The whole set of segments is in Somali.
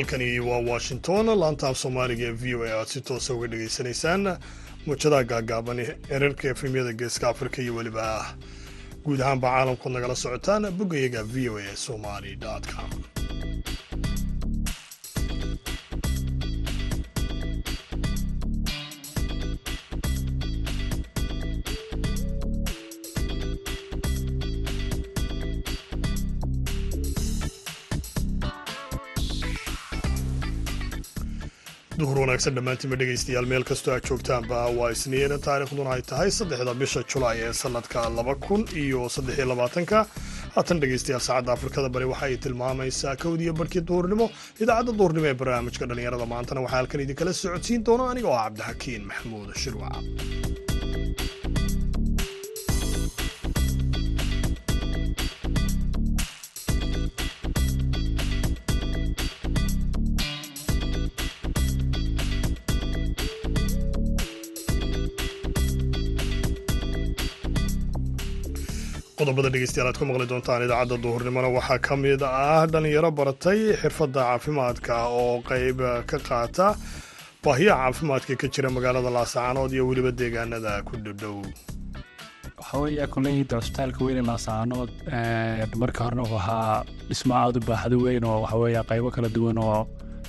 halkani waa washington laantaaf soomaaliga ee v o a aad si toosa uga dhegaysanaysaan muujadaha gaagaaban erarka efemyada geeska afrika iyo weliba guud ahaanba caalamkood nagala socotaan boggayaga v o a somali com wanaagsan dhammaantiinba dhegaystayaal meel kastoo aad joogtaanba waa isniin taariikhduna ay tahay saddexda bisha julaay ee sanadka laba kun iyo saddexiyo labaatanka. Haatan dhegaystayaal saacadda afrikada bari waxa ay tilmaamaysaa kowdiyo barkii duhurnimo idaacadda duhurnimo ee barnaamijka dhallinyarada maantana. Waxaa halkan idinkala socodsiin doona aniga oo ah cabdixakiin maxamuud shirwac qodobada dhegeystayaal aad ku maqli doontaan idaacadda duhurnimona waxaa ka mid ah dhallinyaro baratay xirfadda caafimaadka oo qayb ka qaata baahiyaha caafimaadka ka jira magaalada laascaanood iyo weliba deegaanada ku dhowdhow waxaa weeye koleyda cusbitaalka weyne laasacaanood marka horena wuxuu ahaa dhismo aada u baaxdo weyn oo waxaa weeye qaybo kala duwan oo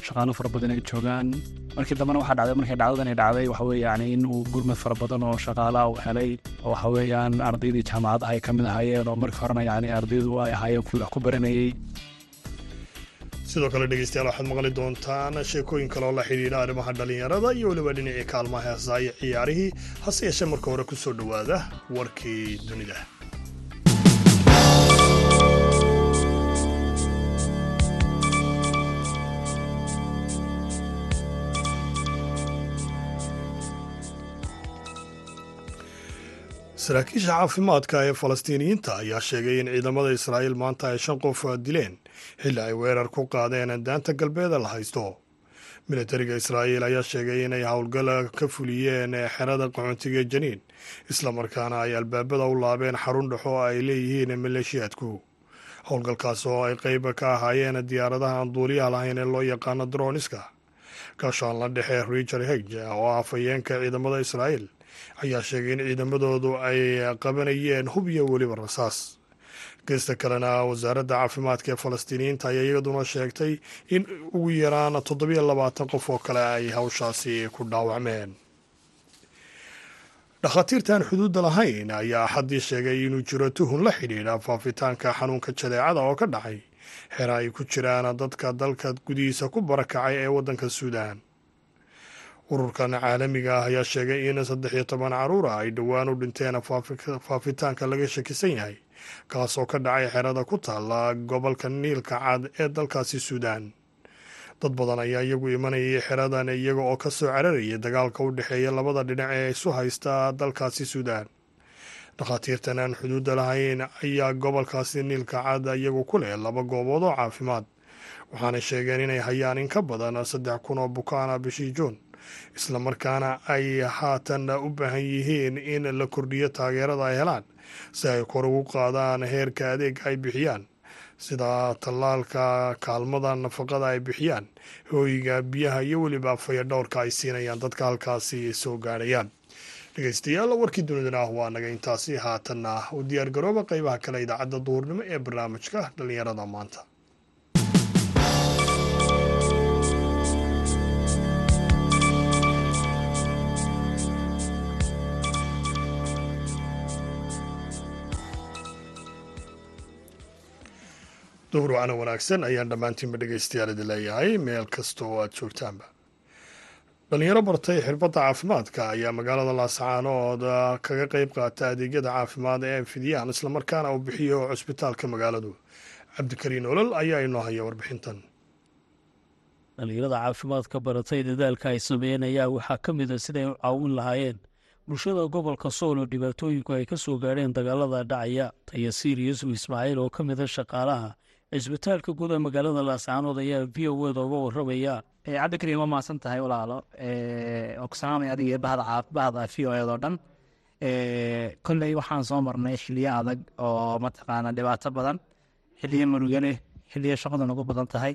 shaqaalo fara badan ay joogaan. Markii dambena waxaa dhacday markay dhacdadani dhacday waxa weeye yani in gurmad fara badan oo shaqaalaha uu helay oo waxa weeyaan ardaydii jaamacadaha ay ka mid ahaayeen oo markii horena yani ardaydu ay ahaayeen kuwii wax ku baranayey sidoo kale dhegeystayaal waxaad maqli doontaan sheekooyin kale oo la xidhiidha arrimaha dhallinyarada iyo weliba dhinacii kaalmaha heesaa iyo ciyaarihii hase yeeshee marka hore ku soo dhowaada warkii dunida saraakiisha caafimaadka ee falastiiniyiinta ayaa sheegay in ciidamada israa'iil maanta ay shan qof dileen xilli ay weerar ku qaadeen daanta galbeeda la haysto. Militariga israa'iil ayaa sheegay inay howlgal ka fuliyeen xerada qaxoontiga janiin islamarkaana ay albaabada u laabeen xarun dhexo ay leeyihiin maleeshiyaadku. Howlgalkaas oo ay qeyb ka ahaayeen diyaaradaha aan duuliyaha lahayn ee loo yaqaano droniska gaashaan la dhexe richard heg oo ah afhayeenka ciidamada israa'iil ayaa sheegay in ciidamadoodu ay qabanayeen hub iyo weliba rasaas. Geesta kalena wasaaradda caafimaadka ee falastiiniyiinta ayaa iyaduna sheegtay in ugu yaraan toddobiyo labaatan qof oo kale ay hawshaasi ku dhaawacmeen. Dhakhaatiirtaan xuduudda lahayn ayaa axaddii sheegay inuu jiro tuhun la xidhiidha faafitaanka xanuunka jadeecada oo ka dhacay. Xera ay ku jiraan dadka dalka gudihiisa ku barakacay ee waddanka suudaan ururkan caalamiga ah ayaa sheegay in saddex iyo toban caruura ay dhowaan u dhinteen faafitaanka laga shakisan yahay kaasoo ka dhacay xerada ku taalla gobolka niilka cad ee dalkaasi suudaan. Dad badan ayaa iyagu imanayay xeradan iyaga oo ka soo cararayay dagaalka u dhexeeya labada dhinac ee isu haysta dalkaasi suudaan. Dhakhaatiirtan aan xuduudda lahayn ayaa gobolkaasi niilka cad iyagu ku leh laba goobood oo caafimaad waxaanay sheegeen inay hayaan in ka badan saddex kun oo bukaana bishii juun islamarkaana ay haatan u baahan yihiin in la kordhiyo taageerada ay helaan si ay kor ugu qaadaan heerka adeega ay bixiyaan sida tallaalka kaalmada nafaqada ay bixiyaan hooyiga biyaha iyo weliba fayadhowrka ay siinayaan dadka halkaasi soo gaadhayaan dhegeystayaal warkii dunidana ah waa naga intaasi haatanna u diyaargarooba qeybaha kale idaacadda duhurnimo ee barnaamijka dhallinyarada maanta duhur wacana wanaagsan ayaan dhammaantiinba dhegaystayaal idin leeyahay meel kasta oo aad joogtaanba. Dhalinyaro bartay xirfadda caafimaadka ayaa magaalada laascaanood kaga qeyb qaata adeegyada caafimaad ee ay fidiyaan islamarkaana uu bixiyo cusbitaalka magaaladu. Cabdikariin olol ayaa inoo haya warbixintan. Dhalinyarada caafimaadka baratay dadaalka ay sameeyeen ayaa waxaa ka mid a siday u caawin lahaayeen. Bulshada gobolka sool oo dhibaatooyinku ay ka soo gaadheen dagaalada dhacaya tayasiir yuusuf ismaaciil oo ka mida shaqaalaha cisbitaalka guud ee magaalada laascaanood ayaa v o eda uga waramaya cabdikariim waa mahadsan tahay walaalo oo ku salaamay adiga bahda v o eedoo dhan. Kolley waxaan soo marnay xiliyo adag oo mataqaana dhibaato badan xiliyo muruga leh xiliyo shaqada nagu badan tahay.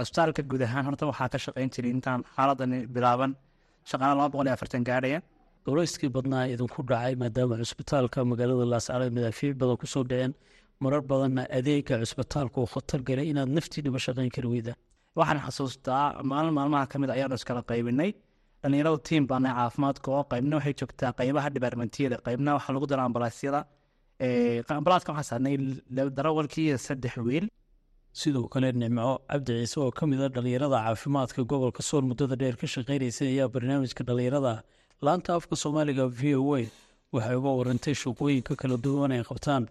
Cusbitaalka guud ahaan horta waxaa ka shaqeyn jiray intaan xaaladani bilaaban shaqaale laba boqol iyo afartan gaadhaya. Dowlayskii badnaa idinku dhacay maadaama cusbitaalka magaalada laascaanood madaafiic badan ku soo dhaceen marar badanna adeega cusbitaalka uu khatar galay inaad naftiinaba shaqeyn kari weyda? Waxaan xasuustaa maalin maalmaha ka mid ayaanu iskala qaybinay. Dhalinyarada tiim baana caafimaadka oo qaybna waxay joogtaa qaybaha dhibaarmentiyada qaybna waxaa lagu dara ambalaasyada ambalaaska waxaa saarnay darawalkii iyo saddex wiil. Sidoo kale nimco cabdi ciise oo ka mid a dhalinyarada caafimaadka gobolka sool muddada dheer ka shaqeynaysa ayaa barnaamijka dhalinyarada laanta afka soomaaliga v o a. Waxay uga warantay shaqooyinka kala duwan ay qabtaan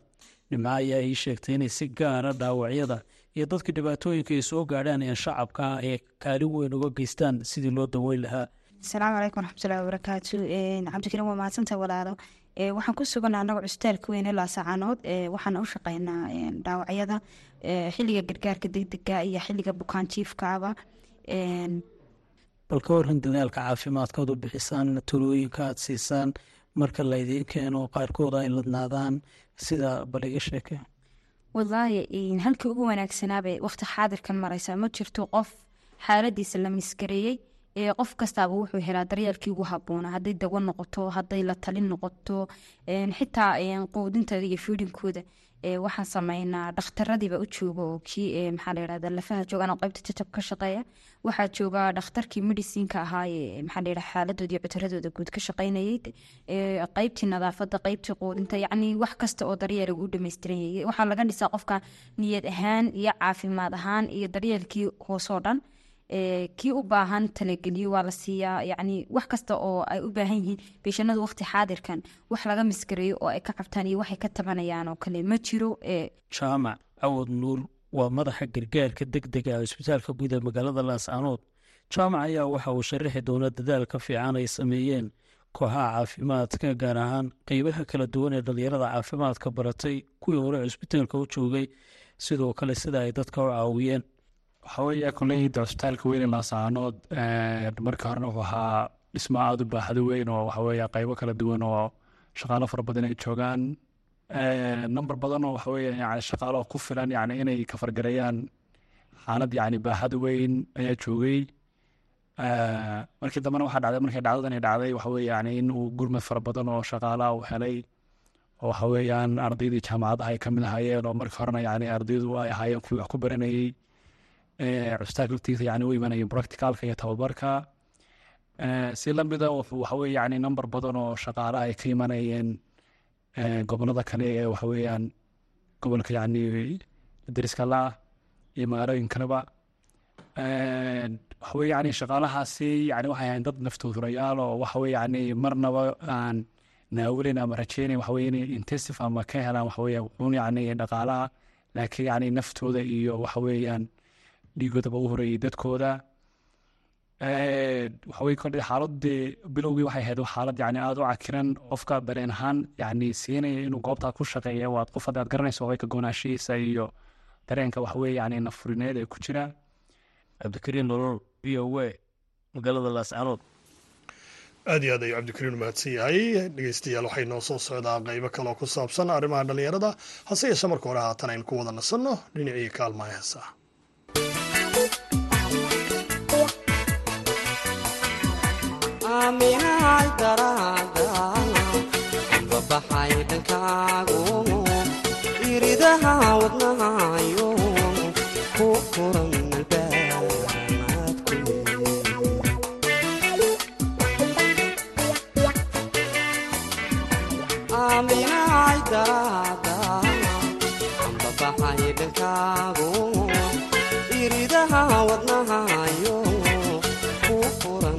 nimco ayaa ii sheegtay inay si gaara dhaawacyada iyo dadka dhibaatooyinka ay soo gaadhaan ee shacabka ay kaalin weyn uga geystaan sidii loo daweyn lahaa. Asalaamu calaykum waraxmatullahi wabarakaatu cabdikariim waa mahadsanta walaalo. Waxaan ku suganaa anaga cusbitaalka weyne laasacaanood waxaana u shaqeynaa dhaawacyada xilliga gargaarka degdega iyo xilliga bukaanjiifkaaba bal ka waran dadaalka caafimaadkaad u bixisaan talooyinka aad siisaan marka laydiin keeno qaarkood ay ladnaadaan sida bal iga sheeke. Wallaahi halkii ugu wanaagsanaabay waqti xaadirkan mareysa ma jirto qof xaaladiisa la misgareeyey qof kastaaba wuxuu helaa daryeelkii ugu haboona haday dawo noqoto haday la talin noqoto xitaa quudintooda iyo fiidinkooda waxaan sameynaa dhakhtaradiiba u jooga oo kii maxaa layirahda lafaha joogaan oo qaybta jajab ka shaqeeya. Waxaa jooga dhakhtarkii medicinka ahaaye maxaa layirahda xaaladooda iyo cutaradooda guud ka shaqeynayay qaybtii nadaafada qaybtii quudinta yacni wax kasta oo daryeel u waxaa laga dhisaa qofka niyad ahaan iyo caafimaad ahaan iyo daryeelkii hoosoo dhan kii u baahan talageliyo waa la siiyaa yacni wax kasta oo ay u baahan yihiin beeshanadu waqti xaadirkan wax laga miskareeyo oo ay ka qabtaan iyo waxay ka tabanayaan oo kale. Ma jiro jaamac cawad nuur waa madaxa gargaarka degdega ee cusbitaalka guud ee magaalada laascaanood jaamac ayaa waxa uu sharaxi doona dadaalka fiican ay sameeyeen kooxaha caafimaadka gaar ahaan qeybaha kala duwan ee dhalinyarada caafimaadka baratay kuwii hore cusbitaalka u joogay. Sidoo kale sida ay dadka u caawiyeen waxaa weeya koleyda cusbitaalka weyne laasaanood marka horena wuxuu ahaa dhismo aada u baaxdo weyn oo waxa weeya qeybo kala duwan oo shaqaalo fara badan ay joogaan. Number badan oo waxa weeya yani shaqaalo ku filan yani inay kafargareeyaan xaalad yani baaxad weyn ayaa joogay. Markii dambena waxaa dhacday markay dhacdadani dhacday waxa weeye yani in gurmad fara badan oo shaqaalaha uu helay oo waxa weeyaan ardaydii jaamacadaha ay ka mid ahaayeen oo marka horena yani ardaydu ay ahaayeen kuwii wax ku baranayey cusbitaalka laftiisa yani u imanayay practicalka iyo tababarka. Si lamida waxa weye yani number badan oo shaqaalaha ay ka imanayeen gobollada kale ee waxa weeyaan gobolka yani dariska la iyo magaalooyin kaleba waxa weye yani shaqaalahaasi yani waxay ahayn dad naftoodurayaal oo waxa weye yani marnaba aan naawilin ama rajeynayn waxa weye inay intensive ama ka helaan waxa weye wuxuun yani dhaqaalaha. Laakiin yani naftooda iyo waxa weeyaan dhiigoodaba u horeeyey dadkooda. Waxawey xaaladii bilowgii waxay ahayd xaalad yani aada u cakiran qofka dareen ahaan yani siinaya inuu goobtaa ku shaqeeya waad qof haddaad garanayso waxwey ka goonaashihiisa iyo dareenka waxaweye yani nafurineed ee ku jira. Cabdikariin nolol v o a magaalada laascaanood aad iyo aad ayuu cabdikariin umahadsan yahay. Dhegeystayaal waxay noo soo socdaa qeybo kaleoo ku saabsan arrimaha dhallinyarada. Hase yeeshe marka hore haatan aynu ku wada nasanno dhinacii kaalmaha heesaa aaminahay daraada babaxay dhankaagu iridaha wadnahayo ku furan albaamaadku aaminahay daraada babaxay dhankaagu iridaha wadnahayo ku furan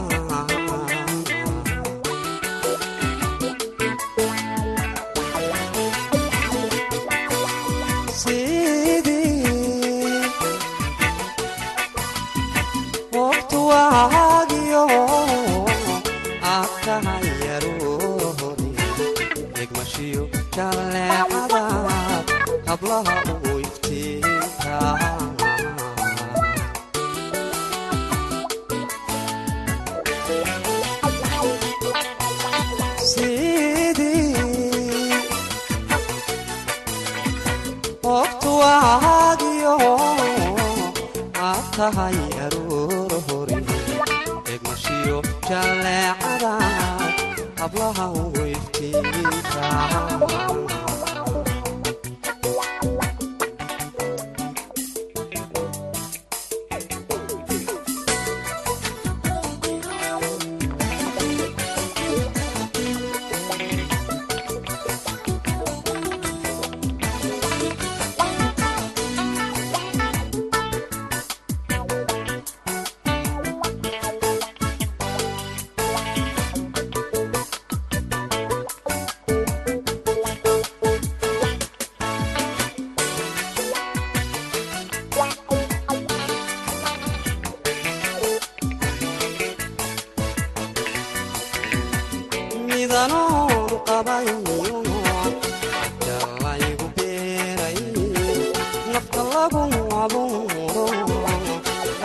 tahay aroor hore egmashiyo jalleecada hablaha u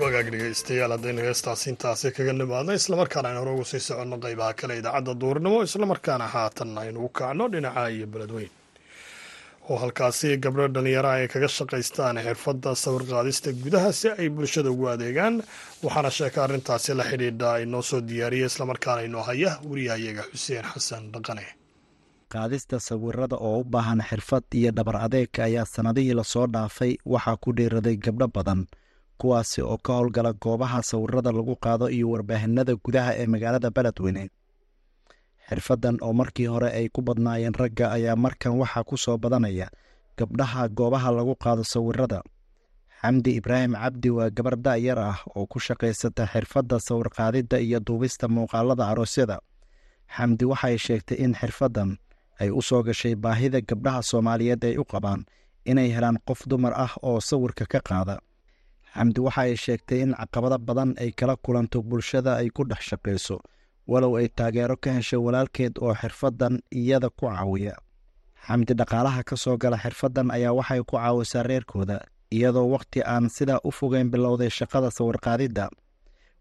wagaag dhegeystayaal haddaynu heestaasi intaasi kaga nimaadno islamarkaana aynu hore sii soconno qeybaha kale idaacadda duurnimo islamarkaana haatan aynu u kacno dhinaca iyo beledweyn oo halkaasi gabdho dhallinyaro ay kaga shaqaystaan xirfadda sawir qaadista gudaha si ay bulshada ugu adeegaan waxaana sheeka arrintaasi la xidhiidha inoo soo diyaariyay islamarkaana inoo haya wariyahayaga xuseen xasan dhaqane qaadista sawirada oo u baahan xirfad iyo dhabar adeeg ayaa sannadihii la soo dhaafay waxaa ku dhiiraday gabdho badan kuwaasi oo ka howlgala goobaha sawirada lagu qaado iyo warbaahinada gudaha ee magaalada beledweyne xirfaddan oo markii hore ay ku badnaayeen ragga ayaa markan waxaa ku soo badanaya gabdhaha goobaha lagu qaado sawirada xamdi ibraahim cabdi waa gabar da'yar ah oo ku shaqaysata xirfadda sawirqaadidda iyo duubista muuqaalada aroosyada xamdi waxay sheegtay in xirfaddan ay u soo gashay baahida gabdhaha soomaaliyeed ay u qabaan inay helaan qof dumar ah oo sawirka ka qaada. Xamdi waxa ay sheegtay in caqabado badan ay kala kulanto bulshada ay ku dhex shaqayso walow ay taageero ka heshay walaalkeed oo xirfaddan iyada ku caawiya. Xamdi dhaqaalaha ka soo gala xirfaddan ayaa waxay ku caawisaa reerkooda iyadoo wakhti aan sidaa u fogeyn bilowday shaqada sawirqaadidda.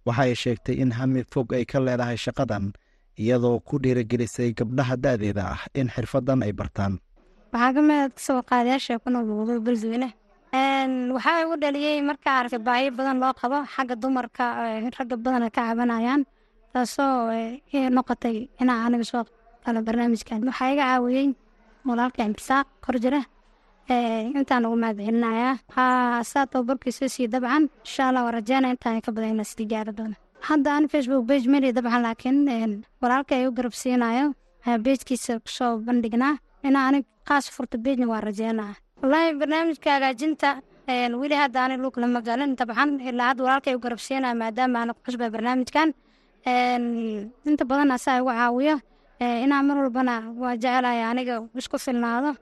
Waxa ay sheegtay in hami fog ay ka leedahay shaqadan iyadoo ku dhiirigelisay gabdhaha da'deeda ah in xirfaddan ay bartaan. Waxaa ka mid ah sawirqaadayaasha ku nool muqdo beledweyne waxaa igu dhaliyey markaa arkay baahiyo badan loo qabo xagga dumarka ragga badana ka cabanayaan taasoo noqotay inaa aniga soo qalo barnaamijkan. Waxaa iga caawiyey walaalka imbisaaq kor jira intaan ugu mahad celinayaa haa saa tababarkiisa sii dabcan insha allah waa rajeynaya intaan ka badan inaa sii gaari doono hadda aan facebook page mari dabcan laakiin walaalka ay u garab siinayo. Beejkiisa ku soo bandhignaa inaa anig qaas furta beejna waa rajeynaya wallaahi barnaamijka hagaajinta weli hadda ani lug lama galin. Dabcan ilaa hadda walaalka ay u garab siinaya maadaama aana ku barnaamijkan. Inta badan asaa igu caawiyo inaa mar walbana waa jecelaya aniga isku filnaado.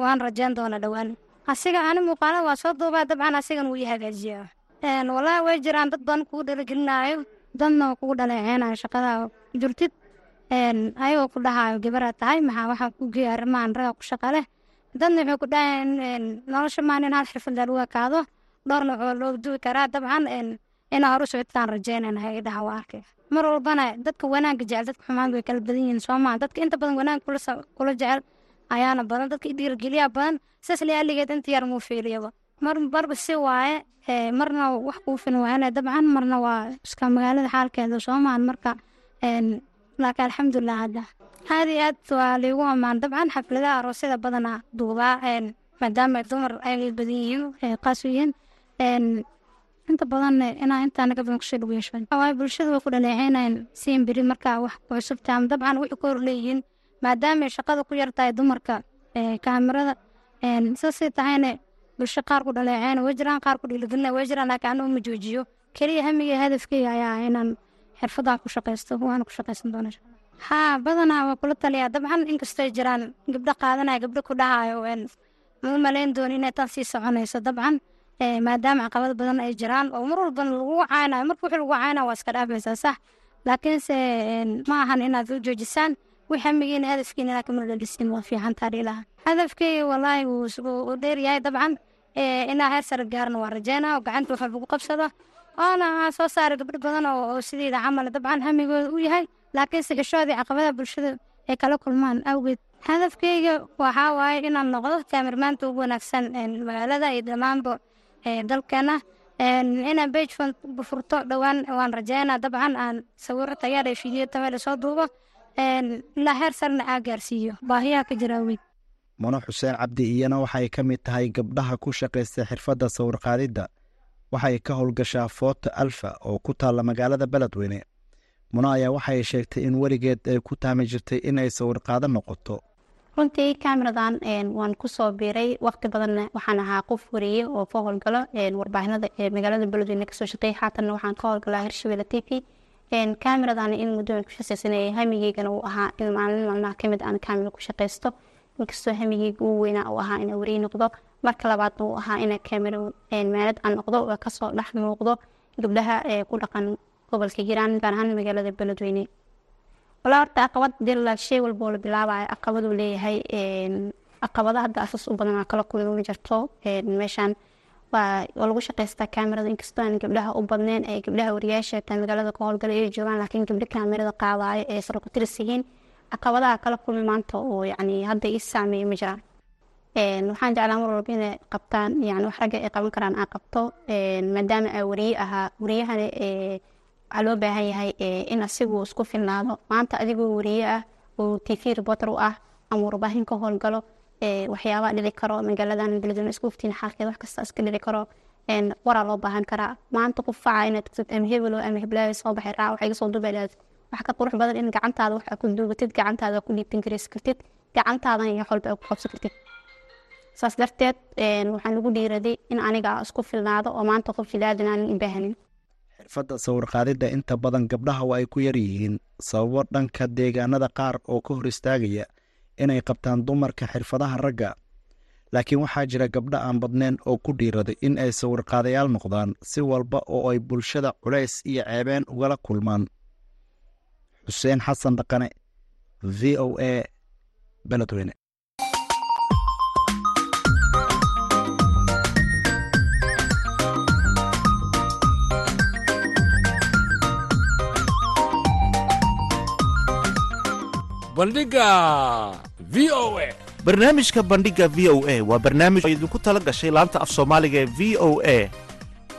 Waan rajeyn doona dhowaan asiga ani muuqaalada waa soo duubaa dabcan asigan wuu ii hagaajiya wallaahi way jiraan dad badan kugu dhaligelinayo dadna kugu dhaleeceynayo shaqada jirtid ayagoo ku dhahayo gabaraa tahay maxaa waxaa ku arrimahan raga ku shaqa leh? Dadna waxay ku dhahayeen nolosha maan in hal xirfad lagu ekaado dhowrna waxaa loo duwi karaa. Dabcan inaa horu socotaan rajeynayna hay dhaha waa arkay. Mar walbana dadka wanaagga jecel dadka xumaan way kala badan yihiin soomaa. Dadka inta badan wanaag kula jecel ayaana badan. Dadka dhiirigeliyaa badan saas lialigeed inta yar muu fiiliyaba marba si waaye marna wax kuu filan waayana dabcan marna waa iska magaalada xaalkeeda soomaan marka laakiin alxamdulilah hadda. Aad iyo aad waa liigu amaan dabcan xafladaha aroosyada badana duubaa maadaama dumar ay badan yihiin qaas yihiin inta badan inaa intaa naga badan ku soo dhagu yeeshaan waay bulshada way ku dhaleeceynayaan siin beri markaa wax cusubta ama dabcan wixii ku hor leeyihiin maadaama shaqada ku yar tahay dumarka kaamirada saasay tahayna bulsho qaar ku dhaleeceyna way jiraan qaar ku dhiiligelina way jiraan laakiin anigu ma joojiyo. Keliya hamiga hadafkeyga ayaa inaan xirfadaa ku shaqaysto waana ku shaqaysan doona haa badanaa waa kula taliyaa dabcan inkastoo jiraan gabdho qaadanaya gabdho ku dhahayo ma malayn dooni inay tan sii soconayso dabcan maadaama caqabad badan ay jiraan oo mar walbana lagu caynayo marka wixii lagu caynayo waa iska dhaafaysaa sax. Laakiinse ma ahan inaad u joojisaan wix hamigiina hadafkiina inaad kamar dhalisin waa fiican taadhiilaha hadafkeyga wallaahi wuu dheeryahay dabcan inaa heer sare gaarna waa rajeynaa oo gacanta waxa lagu qabsado. Oona soo saaray gabdho badan oo sideeda camal dabcan hamigooda u yahay laakiinse xishoodii caqabadaha bulshada ay kala kulmaan. Awgeed hadafkeyga waxaa waaye inaan noqdo kaamirmaanta ugu wanaagsan magaalada iyo dhammaanba dalkeena. Inaan bage furto dhowaan waan rajeynaa dabcan aan sawiro tayaadha fiidiyo tameel soo duubo. Ilaa heer sarna aa gaarsiiyo. Baahiyaha ka jira awgeed muno xuseen cabdi iyana waxay ka mid tahay gabdhaha ku shaqaysta xirfadda sawirqaadidda. Waxay ka howlgashaa foota alfa oo ku taalla magaalada beledweyne. Muno ayaa waxay sheegtay in weligeed ay ku taami jirtay inay sawirqaado noqoto. Runtii kameradan waan ku soo biiray. Waqti badanna waxaan ahaa qof wariye oo ka howlgalo warbaahinada magaalada beledweyne ka soo shaqeey haatanna waxaan ka howlgalaa hirshabelle t v. Kameradan in muddoan ku shaqeysanayay hamigeygana uu ahaa in maalin maalmaha ka mid aan kamera ku shaqeysto inkastoo hamigeyga uu weynaa uu ahaa inaa wariye noqdo marka labaadna uu ahaa inaa kamera maalad aan noqdo oo ka soo dhex muuqdo gabdhaha ku dhaqan gobolka hiiraan gaar ahaan magaalada beledweyne. Walaa horta caqabad dila shay walba oo la bilaabayo caqabaduu leeyahay caqabada hadda asas u badan kala kulmi jirto meeshaan waa lagu shaqeystaa kaamirada inkastoo aan gabdhaha u badneyn ee gabdhaha wariyaasha taa magaalada ka howlgala ay joogaan laakiin gabdho kaamirada qaadayo ee yihiin caqabadaha kala kulmi maanta oo yacni hadda ii saameeya ma jiraan waxaan jeclaa mar walba inay qabtaan yani wax ragga ay qaban karaan aan qabto. Maadaama aa wariye ahaa wariyahana waxaa loo baahan yahay in asigu isku filnaado. Maanta adigoo wariye ah oo t v reporter u ah ama warbaahin ka howlgalo waxyaabaa dhili karo magaaladan beledweyne isku ftiin xaalkeed wax kasta iska dhili karo. Waraa loo baahan karaa. Maanta faca inaad tagtid ama ama heblaayo soo baxay raa waxa iga soo dubaylaaad wax ka qurux badan in gacantaada wax ku duubatid gacantaada ku dhiibtan karaysi kartid gacantaadan iyo wax walba ku qabsan kartid saas darteed waxaan ugu dhiiraday in aniga isku filnaado oo maanta qof jilaadin aanan u baahanin. Xirfadda sawirqaadidda inta badan gabdhaha waa ay ku yar yihiin sababo dhanka deegaanada qaar oo ka hor istaagaya inay qabtaan dumarka xirfadaha ragga. Laakiin waxaa jira gabdho aan badnayn oo ku dhiiraday in ay sawirqaadayaal noqdaan si walba oo ay bulshada culays iyo ceebeen ugala kulmaan xuseen xasan dhaqane v o a beledweyne barnaamijka bandhiga v o a waa barnaamij idinku tala gashay laanta af soomaaliga e v o a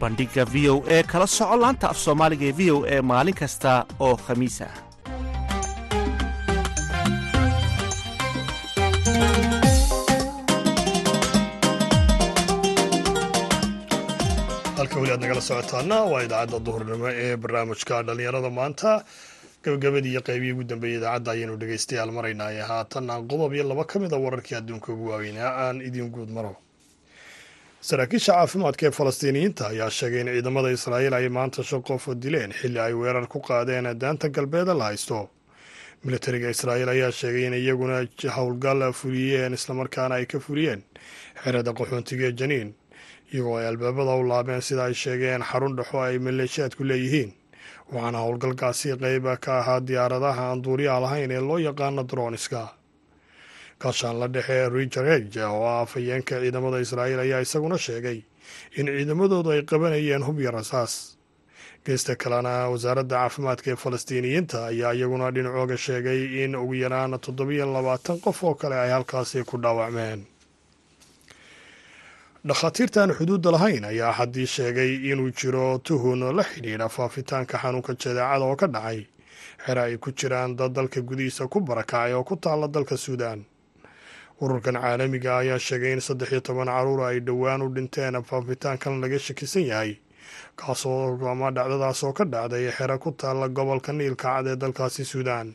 bandhiga v o e kala soco laanta af soomaaliga ee v o e maalin kasta oo khamiis ah halka weli aad nagala socotaana waa idaacadda duhurnimo ee barnaamijka dhallinyarada maanta. Gabagabadii iyo qaybihii ugu dambeeyey idaacadda ayaynu dhegaystayaal maraynaa ee haatan aan qodob iyo laba ka mid a wararkii adduunka ugu waaweynaa aan idiin guud maro saraakiisha caafimaadka ee falastiiniyiinta ayaa sheegay in ciidamada israa'iil ay maanta shan qof dileen xilli ay weerar ku qaadeen daanta galbeeda la haysto. Militariga israa'iil ayaa sheegay in iyaguna howlgal fuliyeen islamarkaana ay ka fuliyeen xerada qaxoontiga ee janiin iyagoo ay albaabada u laabeen sida ay sheegeen xarun dhexo ay maleeshiyaadku leeyihiin. Waxaana howlgalkaasi qeyb ka ahaa diyaaradaha aan duuriyaha lahayn ee loo yaqaano droniska gaashaan la dhexe richard heg oo ah afhayeenka ciidamada israa'iil ayaa isaguna sheegay in ciidamadoodu ay qabanayeen hub iyo rasaas geesta kalena wasaaradda caafimaadka ee falastiiniyiinta ayaa iyaguna dhinacooga sheegay in ugu yaraan toddobiyo labaatan qof oo kale ay halkaasi ku dhaawacmeen. Dhakhaatiirtaan xuduudda lahayn ayaa haddii sheegay inuu jiro tuhun la xidhiidha faafitaanka xanuunka jadeecada oo ka dhacay. Xere ay ku jiraan dad dalka gudihiisa ku barakacay oo ku taalla dalka suudaan ururkan caalamiga ayaa sheegay in saddex iyo toban carruur ay dhowaan u dhinteen faafitaankan laga shakisan yahay kaasoo ama dhacdadaas oo ka dhacday xere ku taalla gobolka niilka cad ee dalkaasi suudaan.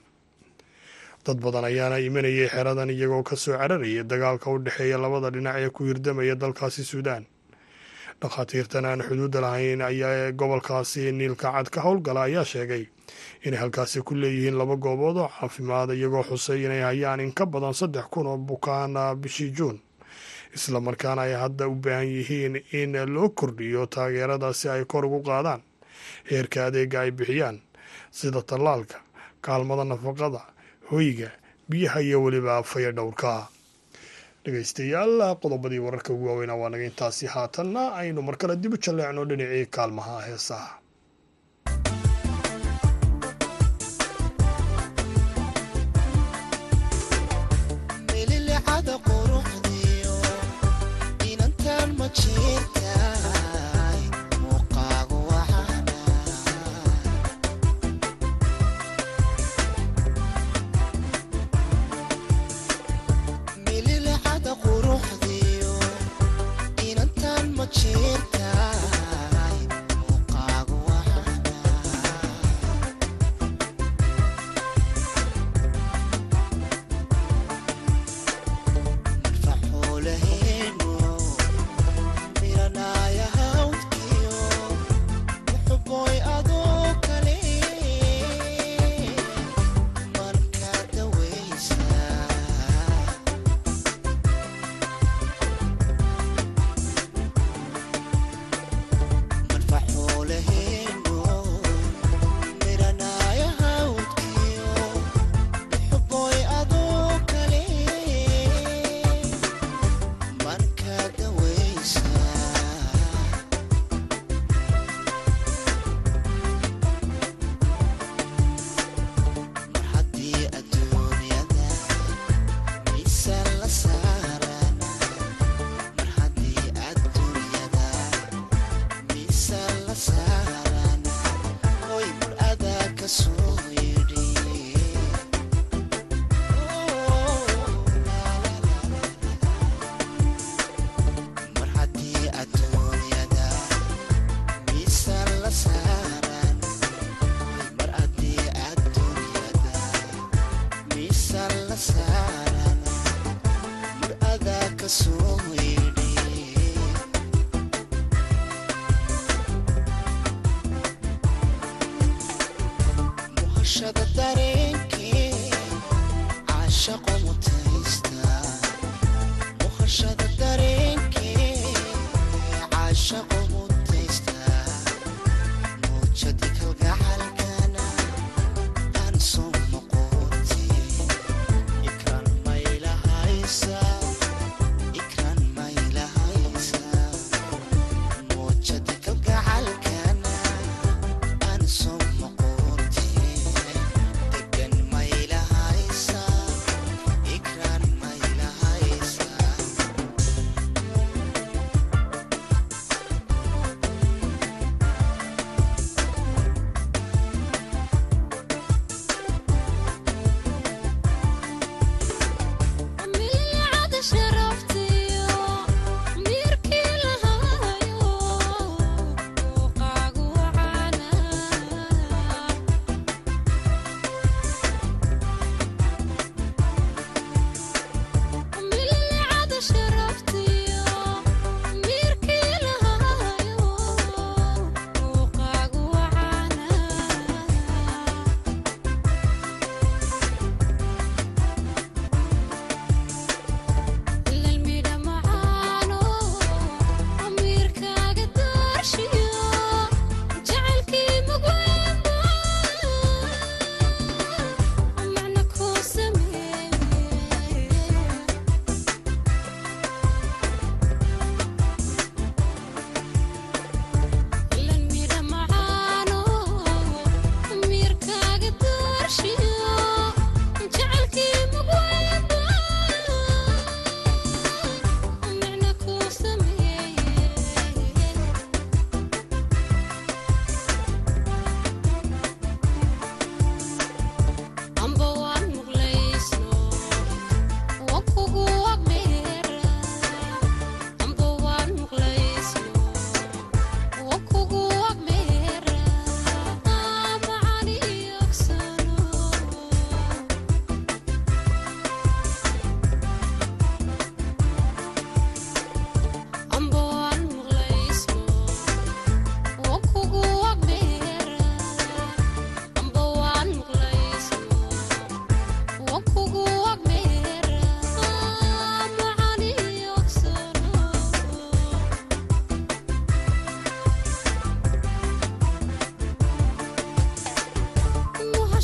Dad badan ayaana imanayay xeradan iyagoo ka soo cararayay dagaalka u dhexeeya labada dhinac ee ku hirdamaya dalkaasi suudaan dhakhaatiirtan aan xuduudda lahayn ayaa gobolkaasi niilka cad ka howlgala ayaa sheegay inay halkaasi ku leeyihiin laba goobood oo caafimaad iyagoo xusay inay hayaan in ka badan saddex kun oo bukaana bishii juun. Islamarkaana ay hadda u baahan yihiin in loo kordhiyo taageerada si ay kor ugu qaadaan heerka adeega ay bixiyaan sida tallaalka kaalmada nafaqada hoyga biyaha iyo weliba faya dhowrka dhegaystayaal qodobadii wararka ugu waaweynaa waa naga intaasi haatanna aynu mar kale dib u jalleecno dhinacii kaalmaha heesaha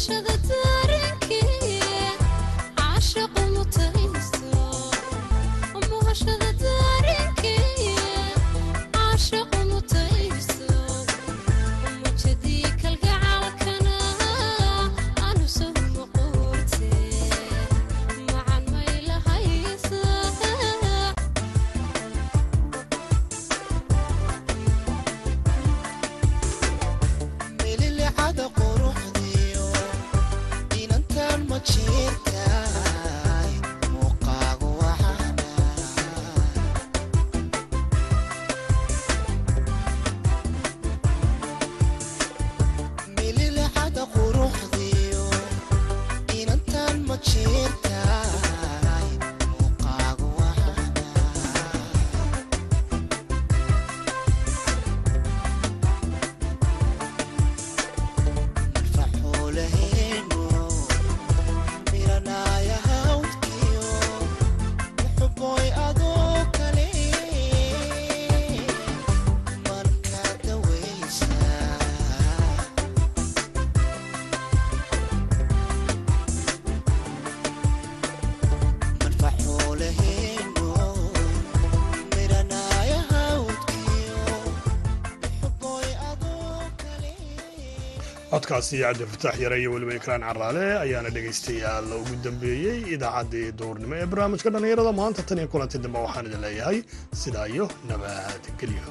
aşağı codkaasi cabdilfataax yaray iyo weliba iklaan caraale ayaana dhegaystayaal ugu dambeeyey idaacaddii duurnimo ee barnaamijka dhallinyarada. Maanta tan iyo kulanti dambe waxaan idin leeyahay sidaa iyo nabadgelyo